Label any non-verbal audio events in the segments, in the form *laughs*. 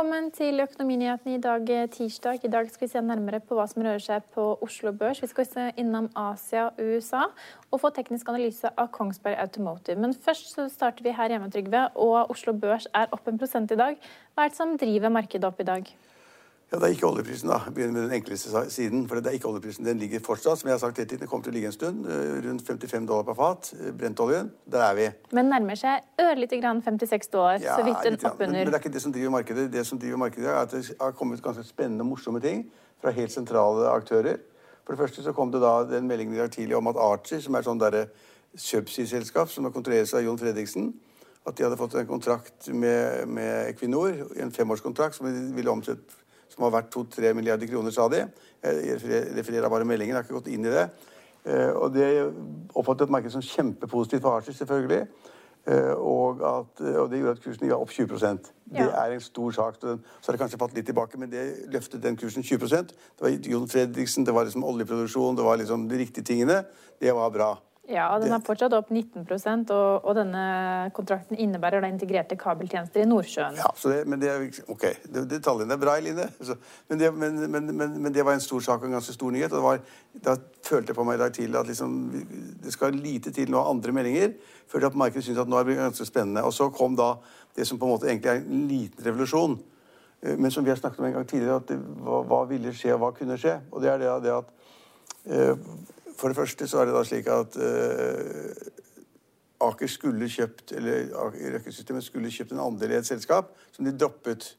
Velkommen til Økonominyhetene i dag eh, tirsdag. I dag skal vi se nærmere på hva som rører seg på Oslo Børs. Vi skal se innom Asia og USA og få teknisk analyse av Kongsberg Automotive. Men først så starter vi her hjemme, Trygve. Og Oslo Børs er opp en prosent i dag. Hva er det som driver markedet opp i dag? Ja, Det er ikke oljeprisen, da. Begynner med den enkleste siden. For det er ikke oljeprisen. Den ligger fortsatt, som jeg har sagt hele tiden, den kommer til å ligge en stund. eh, Rundt 55 dollar per fat. eh, Brentoljen. Der er vi. Men nærmer seg ørlite grann 56 dollar, Ja, så vidt den oppunder. Men, men det er ikke det som driver markedet. Det som driver markedet er at det har kommet ganske spennende og morsomme ting fra helt sentrale aktører. For det første så kom det da den meldingen i dag tidlig om at Archer, som er sånn derre subsea-selskap som kontrolleres av Jon Fredriksen, at de hadde fått en kontrakt med, med Equinor, en femårskontrakt som de ville omsette som har vært 2-3 milliarder kroner, sa de. Jeg refererer- bare meldingen, jeg har ikke gått inn i det. Eh, Og det oppfattet markedet som kjempepositivt for Archer, selvfølgelig. Eh, Og, at, og det gjorde at kursen gikk opp 20% Det Ja. er en stor sak. Så har det kanskje falt litt tilbake, men det løftet den kursen 20% Det var Jon Fredriksen, det var liksom oljeproduksjon, det var liksom de riktige tingene. Det var bra. Ja, den er fortsatt opp 19 og, og denne kontrakten innebærer da integrerte kabeltjenester i Nordsjøen. Ja, så det, men det er Ok, det, detaljene er bra, Eline. Så, men, det, men, men, men, men det var en stor sak og en ganske stor nyhet. og var, Da følte jeg på meg i dag tidlig at liksom, det skal lite til nå andre meldinger før at markedet syns at nå er det ganske spennende. Og så kom da det som på en måte egentlig er en liten revolusjon. eh, Men som vi har snakket om en gang tidligere, at hva, hva ville skje, og hva kunne skje. Og det er det, det at eh, For det første så er det da slik at uh, Aker skulle kjøpt, eller Aker skulle kjøpt en andel i et selskap som de droppet.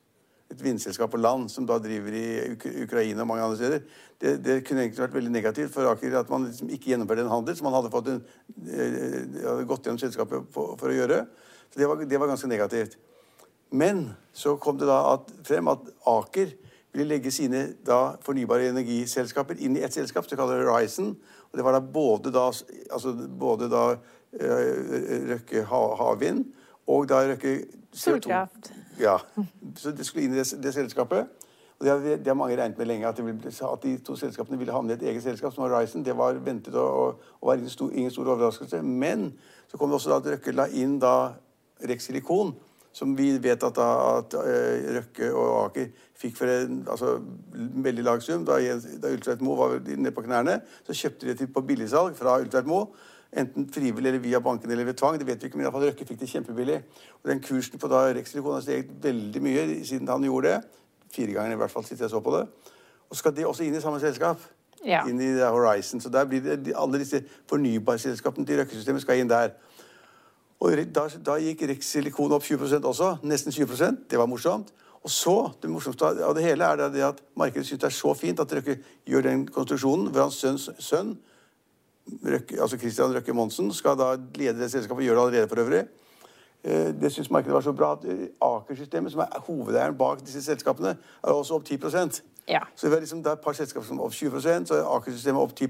Et vindselskap på land som da driver i Uk Ukraina og mange andre steder. Det, det kunne egentlig vært veldig negativt for Aker at man liksom ikke gjennomførte en handel som man hadde, en, uh, hadde gått gjennom selskapet for, for å gjøre. Så det var, det var ganske negativt. Men så kom det da at, frem at Aker ville legge sine da, fornybare energiselskaper inn i ett selskap, som kaller Horizon. Og det var da både da, altså både da eh, Røkke havvind og da Røkke CO2. Solkraft. Ja. Så det skulle inn i det, det selskapet. Og det har, det har mange regnet med lenge, at, ville, at de to selskapene ville havne i et eget selskap som Horizon. Det var ventet og, å, å var ingen stor, ingen stor overraskelse. Men så kom det også da at Røkke la inn da Rex Silikon, som vi vet at, da, at eh, Røkke og Aker fikk for en altså, veldig lav sum. Da, da Ultveit Moe var nede på knærne, så kjøpte de det til på billigsalg fra Ultveit Moe. Enten frivillig eller via banken eller ved tvang. det vet vi ikke, men i fall Røkke fikk det kjempebillig. Og den kursen på da Rex har steget veldig mye siden han gjorde det. Fire ganger i hvert fall siden jeg så på det. Og skal det også inn i samme selskap. Ja. Inn i Horizon. Så der blir det, alle disse fornybarselskapene til Røkke-systemet skal inn der. Og da, da gikk Rikssilikon opp 20% også. Nesten 20% Det var morsomt. Og så, det morsomste av det hele er det at markedet syns det er så fint at Røkke gjør den konstruksjonen hvor hans sønns sønn, Røkke, altså Christian Røkke Monsen, skal da lede det selskapet. Gjør det allerede for øvrig. Eh, Det syns markedet var så bra at Aker-systemet, som er hovedeieren bak disse selskapene, er også opp 10 Ja. Så det, var liksom, det er et par selskaper som er opp 20 så er Aker-systemet opp 10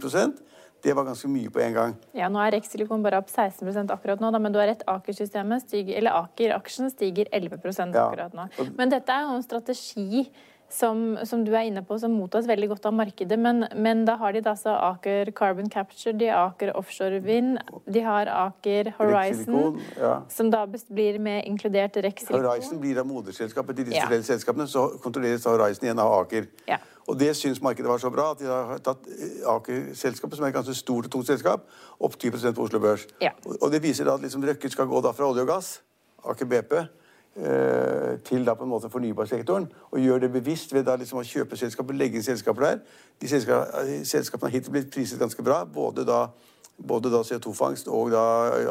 Det var ganske mye på en gang. Ja, nå er Rex Silikon bare opp 16 akkurat nå, da, men du har rett. Aker-systemet stiger, eller Aker-aksjen stiger 11 Ja. akkurat nå. Men dette er jo en strategi som, som du er inne på, som mottas veldig godt av markedet. Men, men da har de da altså Aker Carbon Capture, de har Aker Offshore Vind, de har Aker Horizon, ja. som da blir med inkludert Rex Silikon. Horizon blir da moderselskapet til disse Ja. selskapene, så kontrolleres Horizon igjen av Aker. Ja. Og det syns markedet var så bra at de har tatt eh, Aker-selskapet, som er et ganske stort og tungt selskap, opp 10 på Oslo Børs. Ja. Og, det viser da at liksom Røkke skal gå da fra olje og gass, Aker BP, eh, til da på en måte fornybarsektoren. Og gjør det bevisst ved da liksom å kjøpe selskaper, legge inn selskaper der. De selskapene, selskapene har hittil blitt priset ganske bra. både da både da CO2-fangst og da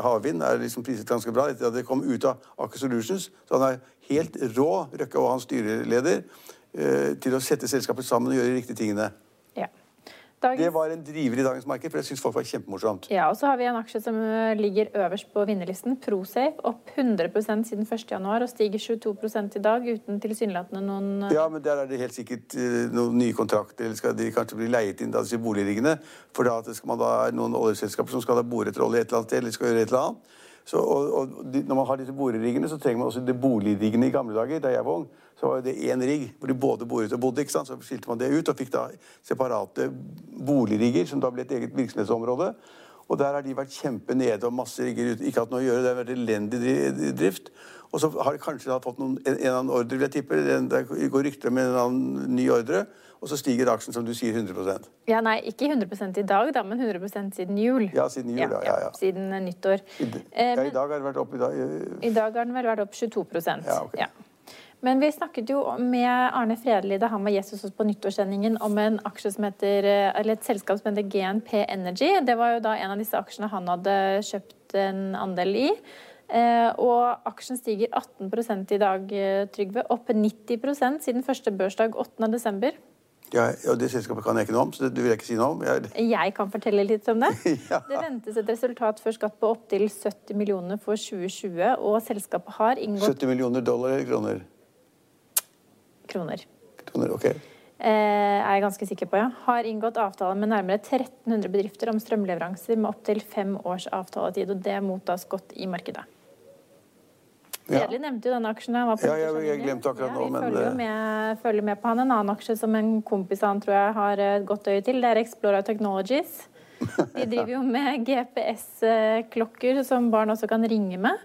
havvind er liksom priset ganske bra. Etter at det kom ut av Aker Solutions. Så han er helt rå, Røkke og hans styreleder, eh, til å sette selskapet sammen og gjøre de riktige tingene. Ja. Dagens... Det var en driver i dagens marked, for jeg syns folk var kjempemorsomt. Ja, og så har vi en aksje som eh, ligger øverst på vinnerlisten, Prosafe. Opp 100% siden 1.1 og stiger 22 i dag uten tilsynelatende noen Ja, men der er det helt sikkert noen nye kontrakter, eller skal de kanskje bli leiet inn, da, disse boligriggene. For da skal man da, noen oljeselskaper som skal da bore etter olje et eller annet sted, eller skal gjøre et eller annet. Så, og, og når man har disse boreriggene, så trenger man også de boligriggene i gamle dager. Da jeg var ung, så var det én rigg hvor de både boret og bodde. ikke sant? Så skilte man det ut og fikk da separate boligrigger, som da ble et eget virksomhetsområde. Og der har de vært kjempe nede og masse rigger ute. Ikke hatt noe å gjøre, det har vært elendig drift. Og så har de kanskje da fått noen, en, en eller annen ordre, vil jeg tippe. Det går rykter om en eller annen ny ordre. Og så stiger aksjen, som du sier, 100% Ja, Nei, ikke 100 i dag, da, men 100% siden jul. Ja, siden jul, ja. ja, ja. Siden nyttår. I, Eh, ja, I dag har den vært opp i dag. I dag har den vel vært opp 22% Ja, ok. Men vi snakket jo med Arne Fredli da han var gjest hos på nyttårssendingen om en aksje som heter, eh, eller et selskap som heter GNP Energy. Det var jo da en av disse aksjene han hadde kjøpt en andel i. Eh, og aksjen stiger 18 i dag, eh, Trygve. Opp 90% siden første børsdag 8. desember. Ja, og det selskapet kan jeg ikke noe om, så det, det vil jeg ikke si noe om. Jeg, *laughs* Jeg kan fortelle litt om det. *laughs* Ja. Det ventes et resultat før skatt på opptil 70 millioner for 2020, og selskapet har inngått 70 millioner dollar eller kroner? Kroner. kroner ok. Eh, er jeg ganske sikker på, ja. Har inngått avtale med nærmere 1300 bedrifter om strømleveranser med opptil fem års avtaletid, og det mottas godt i markedet. Ja. Nevnte jo denne aksjen. var på Ja, jeg- jeg glemte akkurat nå, vi men, følger eh, med, følger med på han. En annen aksje som en kompis av han tror jeg har et godt øye til, det er Explora Technologies. *laughs* De driver jo med GPS-klokker som barn også kan ringe med.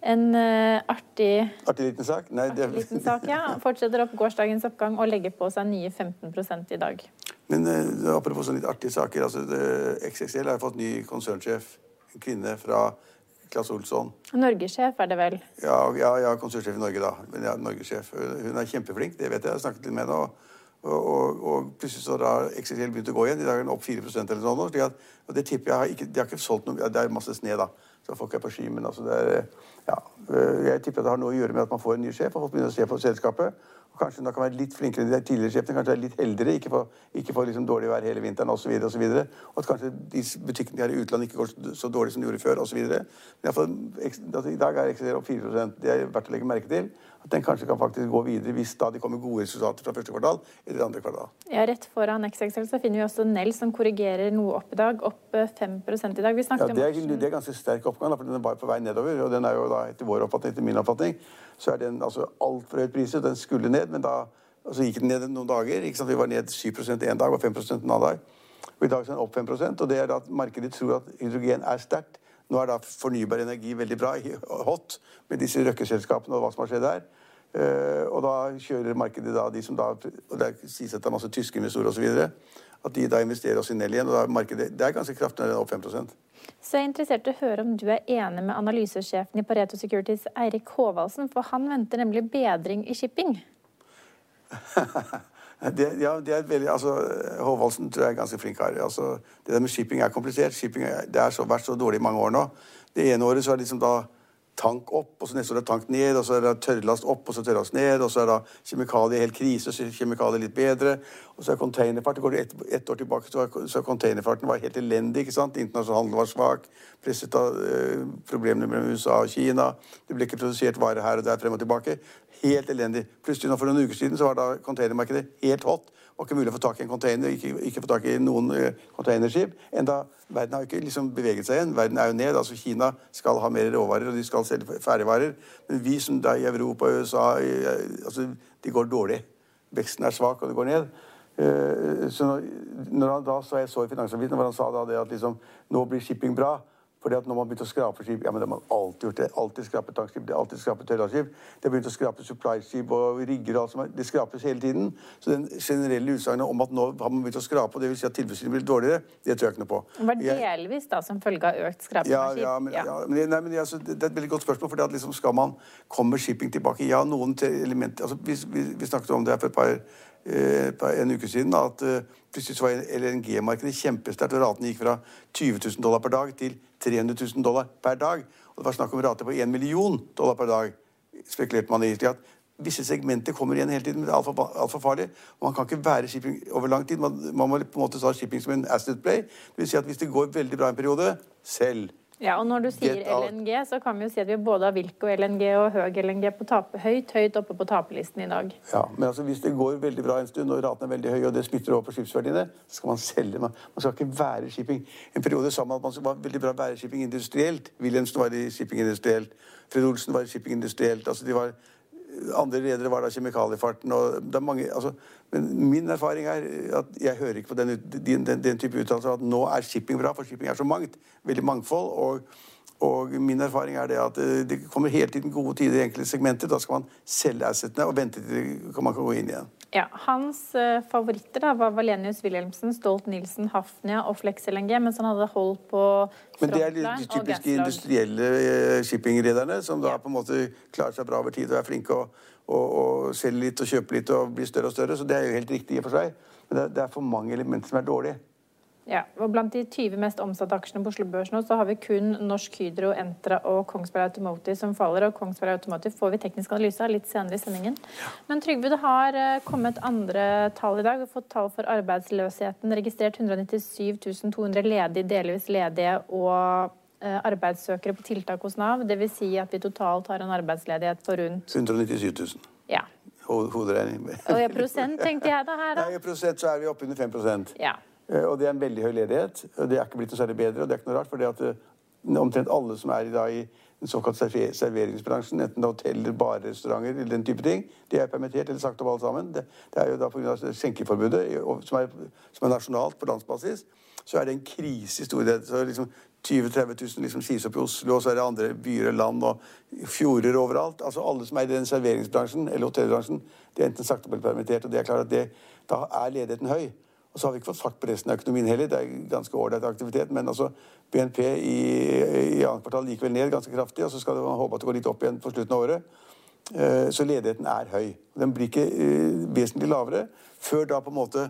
En uh, artig, Artig liten sak? Nei, det, artig liten sak, ja. Fortsetter opp gårsdagens oppgang og legger på seg nye 15 i dag. Men uh, apropos sånne litt artige saker. altså det, XXL har fått ny konsernsjef. En kvinne fra Claes Olsson. Norgessjef er det vel. Ja, ja, ja konsernsjef i Norge, da. Men ja, Norgessjef. Hun er kjempeflink, det vet jeg. Jeg har snakket litt med henne. Og, og, og, og plutselig så har XXL begynt å gå igjen. de har opp 4% eller sånn. slik at- Og det tipper jeg har ikke, De har ikke solgt noe Det er masse sne, da. Så folk er på ski. Men altså, det er Ja. Jeg tipper det har noe å gjøre med at man får en ny sjef, og folk begynner å se på selskapet. Og kanskje hun kan være litt flinkere enn de tidligere sjefene. Kanskje er litt eldre. Ikke få, ikke få liksom dårlig vær hele vinteren osv. Og, så videre, og at kanskje de butikkene de har i utlandet, ikke går så- så dårlig som de gjorde før osv. Men i fall, altså, i dag er XXL opp 4% Det er verdt å legge merke til. At den kanskje kan faktisk gå videre hvis da det kommer gode resultater fra første kvartal eller andre kvartal. Ja, Rett foran XXL så finner vi også Nell som korrigerer noe opp i dag. Opp eh, 5 i dag. Vi Ja, det, er, det er ganske sterk oppgang, for den er bare på vei nedover. Og den er jo da, etter vår oppfatning, etter min oppfatning, så er den altså altfor høyt priset. Den skulle ned, men da og så gikk den ned noen dager. ikke sant? Vi var ned 7% en dag og 5% en annen dag. Og I dag er den opp 5 og det er da at markedet tror at hydrogen er sterkt. Nå er da fornybar energi veldig bra, hot, med disse Røkke-selskapene og hva som har skjedd der. Eh, og da kjører markedet da de som da Og det sies at det er masse tyske investorer osv. At de da investerer oss i Nell igjen. og da er markedet, Det er ganske kraftig når det er opp 5 Så jeg er interessert i å høre om du er enig med analysesjefen i Pareto Securities, Eirik Håvaldsen, for han venter nemlig bedring i shipping. *laughs* Det, ja, det er et veldig, altså, Håvaldsen tror jeg er ganske flink kar. Altså, det der med shipping er komplisert. Shipping er, det har vært så dårlig i mange år nå. Det ene året så er det liksom da tank opp, og så neste år er tank ned, og så er det tørrlast opp, og så tørrlast ned, og så er da kjemikalier helt krise, og så er kjemikalier litt bedre, og så er containerfart. Det går ett et år tilbake, så var, containerfarten var helt elendig. ikke sant? Internasjonal handel var svak, presset av eh, problemene mellom USA og Kina. Det ble ikke produsert varer her og der frem og tilbake. Helt elendig. Plutselig nå for noen uker siden så var da containermarkedet helt hot. Det var ikke mulig å få tak i en container, ikke, ikke få tak i noen eh, containerskip. Enda verden har ikke liksom beveget seg igjen. Verden er jo ned. altså Kina skal ha mer råvarer, og de skal selge ferdigvarer. Men vi som da i Europa og USA, eh, altså, de går dårlig. Veksten er svak, og det går ned. Eh, så når, han da så jeg så i Finansavisen når han sa da det at liksom, nå blir shipping bra, Fordi at når man begynte å skrape skip ja, men det har man alltid gjort det, alltid skrapet tankskip, det har alltid skrapet tørrskip, det har begynt å skrape supply-skip og rigger og alt som er, det skrapes hele tiden. Så den generelle utsagnet om at nå har man begynt å skrape, og det vil si at tilbudssynet blir dårligere, det tror jeg ikke noe på. Det var delvis da som følge av økt skraping ja, av skip? ja, men, ja. men, nei, men altså, det, det er et veldig godt spørsmål. for liksom skal man komme shipping tilbake? Ja, noen elementer altså, vi, vi, vi snakket om det her for et par en uke siden at uh, plutselig så var LNG-markedet kjempesterkt, og raten gikk fra 20 000 dollar per dag til 300 000 dollar per dag. Og det var snakk om rater på 1 million dollar per dag. spekulerte man i. at Visse segmenter kommer igjen hele tiden, men det er altfor alt farlig. Og man kan ikke være shipping over lang tid. Man, man må på en måte ta shipping som en asset play. Det vil si at hvis det går veldig bra en periode, selv. Ja, og når du sier LNG, så kan vi jo si at vi både har Wilco LNG og høg LNG på tape, høyt, høyt oppe på taperlisten i dag. Ja, men altså hvis det går veldig bra en stund, og raten er veldig høy, og det smitter over på skipsverdiene, så skal man selge. Man, man skal ikke være shipping. En periode sa man at man var veldig bra være shipping industrielt. Wilhelmsen var i shipping industrielt. Fred Olsen var i shipping industrielt. altså de var andre ledere var da kjemikaliefarten. og det er mange, altså, Men min erfaring er at jeg hører ikke på den, den, den, den type uttalelser at nå er shipping bra, for shipping er så mangt. Veldig mangfold. og og min erfaring er det at eh, det kommer hele tiden gode tider i enkelte segmenter. Da skal man selge assetene og vente til man kan gå inn igjen. Ja, Hans uh, favoritter da var Valenius Wilhelmsen, Stolt-Nielsen, Hafnia og Flex LNG, mens han hadde holdt på Men det er de, typiske industrielle uh, shippingrederne som da ja. på en måte klarer seg bra over tid og er flinke å selge litt og kjøpe litt og bli større og større. Så det er jo helt riktig i og for seg. Men det, det er for mange elementer som er dårlige. Ja, og Blant de 20 mest omsatte aksjene på Oslo Børs nå, så har vi kun Norsk Hydro, Entra og Kongsberg Automotive som faller. og Kongsberg Automotive får vi teknisk analyse av litt senere i sendingen. Men Trygve, det har eh, kommet andre tall i dag. Vi har fått tall for arbeidsløsheten. Registrert 197 200 ledige, delvis ledige og eh, arbeidssøkere på tiltak hos Nav. Dvs. Si at vi totalt har en arbeidsledighet på rundt 197 000. Ja. Hoderegning. Og i prosent, tenkte jeg da her, da. Nei, I prosent så er vi oppunder 5% ja. Eh, og det er en veldig høy ledighet. og Det er ikke blitt noe særlig bedre. og det er ikke noe rart, for det at eh, omtrent alle som er i, dag, i den såkalte serveringsbransjen, enten er hoteller, barer, restauranter eller den type ting, de er permittert eller sagt opp alle sammen. Det, det er jo da pga. skjenkeforbudet, som er, som er, nasjonalt på landsbasis, så er det en krise i storhet. Så liksom 20 000-30 000 liksom sies opp i Oslo, og så er det andre byer og land og fjorder overalt. Altså Alle som er i den serveringsbransjen eller hotellbransjen, de er enten sagt opp eller permittert. og det er klart at det, Da er ledigheten høy. Og så har vi ikke fått fart på resten av økonomien heller. Det er ganske ålreit aktivitet. Men altså, BNP i, i annet kvartal gikk vel ned ganske kraftig, og så skal man håpe at det går litt opp igjen på slutten av året. Eh, så ledigheten er høy. Den blir ikke uh, vesentlig lavere før da på en måte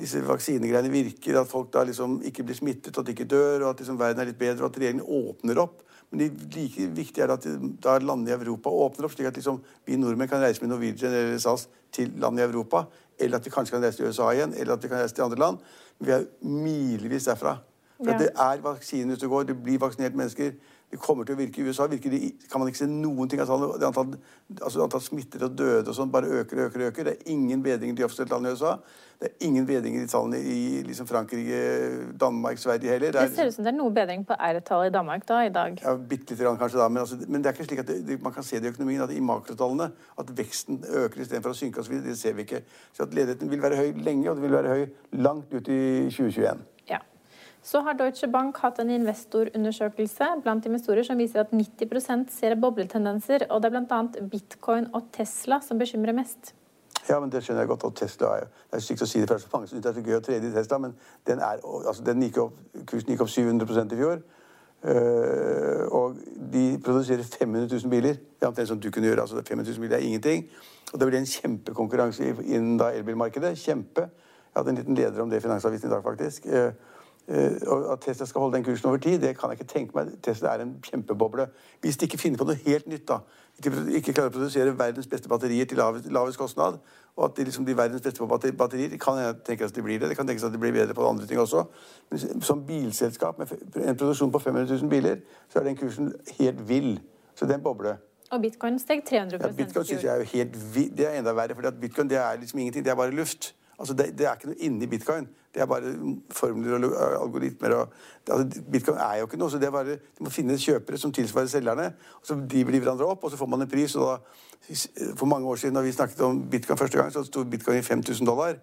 disse vaksinegreiene virker, at folk da liksom ikke blir smittet, at de ikke dør, og at liksom verden er litt bedre, og at regjeringen åpner opp. Men det like viktige er at da landene i Europa åpner opp, slik at liksom vi nordmenn kan reise med Norwegian eller SAS til land i Europa eller at vi kanskje kan reise til USA igjen, eller at vi kan reise til andre land. Men vi er milevis derfra. For ja. det er vaksiner ute og går, det blir vaksinert mennesker. Det kommer til å virke i USA. Virker det, kan man ikke se noen ting. Altså, antall, altså, antall smittede og døde og sånn bare øker og øker. øker. Det er ingen bedring i de offisielle tallene i USA. Det er ingen bedring i tallene i liksom Frankrike, Danmark, Sverige heller. Det, det ser ut som det er noe bedring på R-tallet i Danmark da, i dag. Ja, Bitte lite grann kanskje da. Men, altså, men, det er ikke slik at det, det, man kan se det i økonomien, at i makrotallene at veksten øker istedenfor å synke osv. Det ser vi ikke. Så at ledigheten vil være høy lenge, og det vil være høy langt ut i 2021. Så har Deutsche Bank hatt en investorundersøkelse blant investorer som viser at 90% ser bobletendenser. og Det er bl.a. bitcoin og Tesla som bekymrer mest. Ja, men det skjønner jeg godt. Og Tesla er jo Det er stygt å si det, for er så mange syns det er så gøy å trede i Tesla, men den, er, altså, den gikk opp, kursen gikk opp 700% i fjor. Uh, og de produserer 500 000 biler. Det er omtrent som du kunne gjøre. altså 500 000 biler er ingenting. Og det blir en kjempekonkurranse innen da elbilmarkedet. Kjempe. Jeg hadde en liten leder om det i Finansavisen i dag, faktisk. Uh, at Tesla skal holde den kursen over tid, det kan jeg ikke tenke meg. Tesla er en kjempeboble. Hvis de ikke finner på noe helt nytt, da, ikke klarer å produsere verdens beste batterier til lavest, lavest kostnad, og at de liksom blir verdens beste på batterier, det kan jeg tenke at de blir det. Det kan tenkes at de blir bedre på andre ting også. Men som bilselskap med en produksjon på 500 000 biler, så er den kursen helt vill. Så det er en boble. Og bitcoin steg 300 ja, Bitcoin synes jeg er jo helt vill. Det er enda verre, for bitcoin det er liksom ingenting. Det er bare luft. Altså det, det, er ikke noe inni bitcoin. Det er bare formler og algoritmer. Og, altså bitcoin er jo ikke noe. så det er bare, De må finne kjøpere som tilsvarer selgerne. og så De blir hverandre opp, og så får man en pris. og da, For mange år siden da vi snakket om bitcoin første gang, så sto bitcoin i 5000 dollar.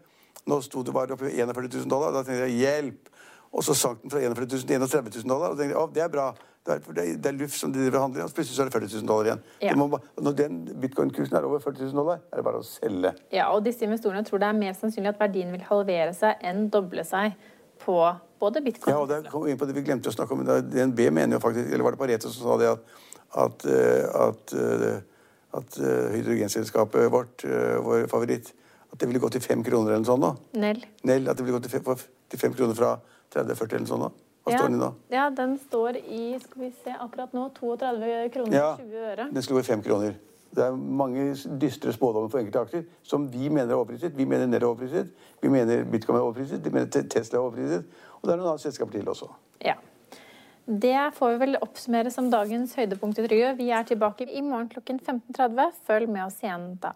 Nå sto det bare oppe i 41 000 dollar. Da tenkte jeg hjelp! Og så sank den fra 41 000 til 31 000 dollar. Og tenkte å, det er bra. Det er, det er, det er LUF som driver i, og plutselig så er det 40 000 dollar igjen. Ja. Må, når den bitcoin-kursen er over 40 000 dollar, er det bare å selge. Ja, og disse investorene tror det er mer sannsynlig at verdien vil halvere seg enn doble seg på både bitcoin Ja, og der kom vi inn på det vi glemte å snakke om. DNB mener jo faktisk, eller var det Pareto som sa det, at, at, eh, at, eh, at eh, hydrogenselskapet vårt, vår favoritt, at det ville gå til fem kroner eller noe sånt nå. Nell. Nell, at det ville gå til fem, til fem kroner fra 30-40 eller sånn da? Hva Hva står den i da? Ja, den står i skal vi se, akkurat nå 32 kroner Ja, 20 øre. den skulle gå fem kroner. Det er mange dystre spådommer for enkelte aksjer som vi mener er overpriset. Vi mener Nell er overpriset. Vi mener Bitcoin er overpriset. Vi mener Tesla er overpriset. Og det er noen andre selskaper til også. Ja. Det får vi vel oppsummere som dagens høydepunkt i Trygve. Vi er tilbake i morgen klokken 15.30. Følg med oss igjen da.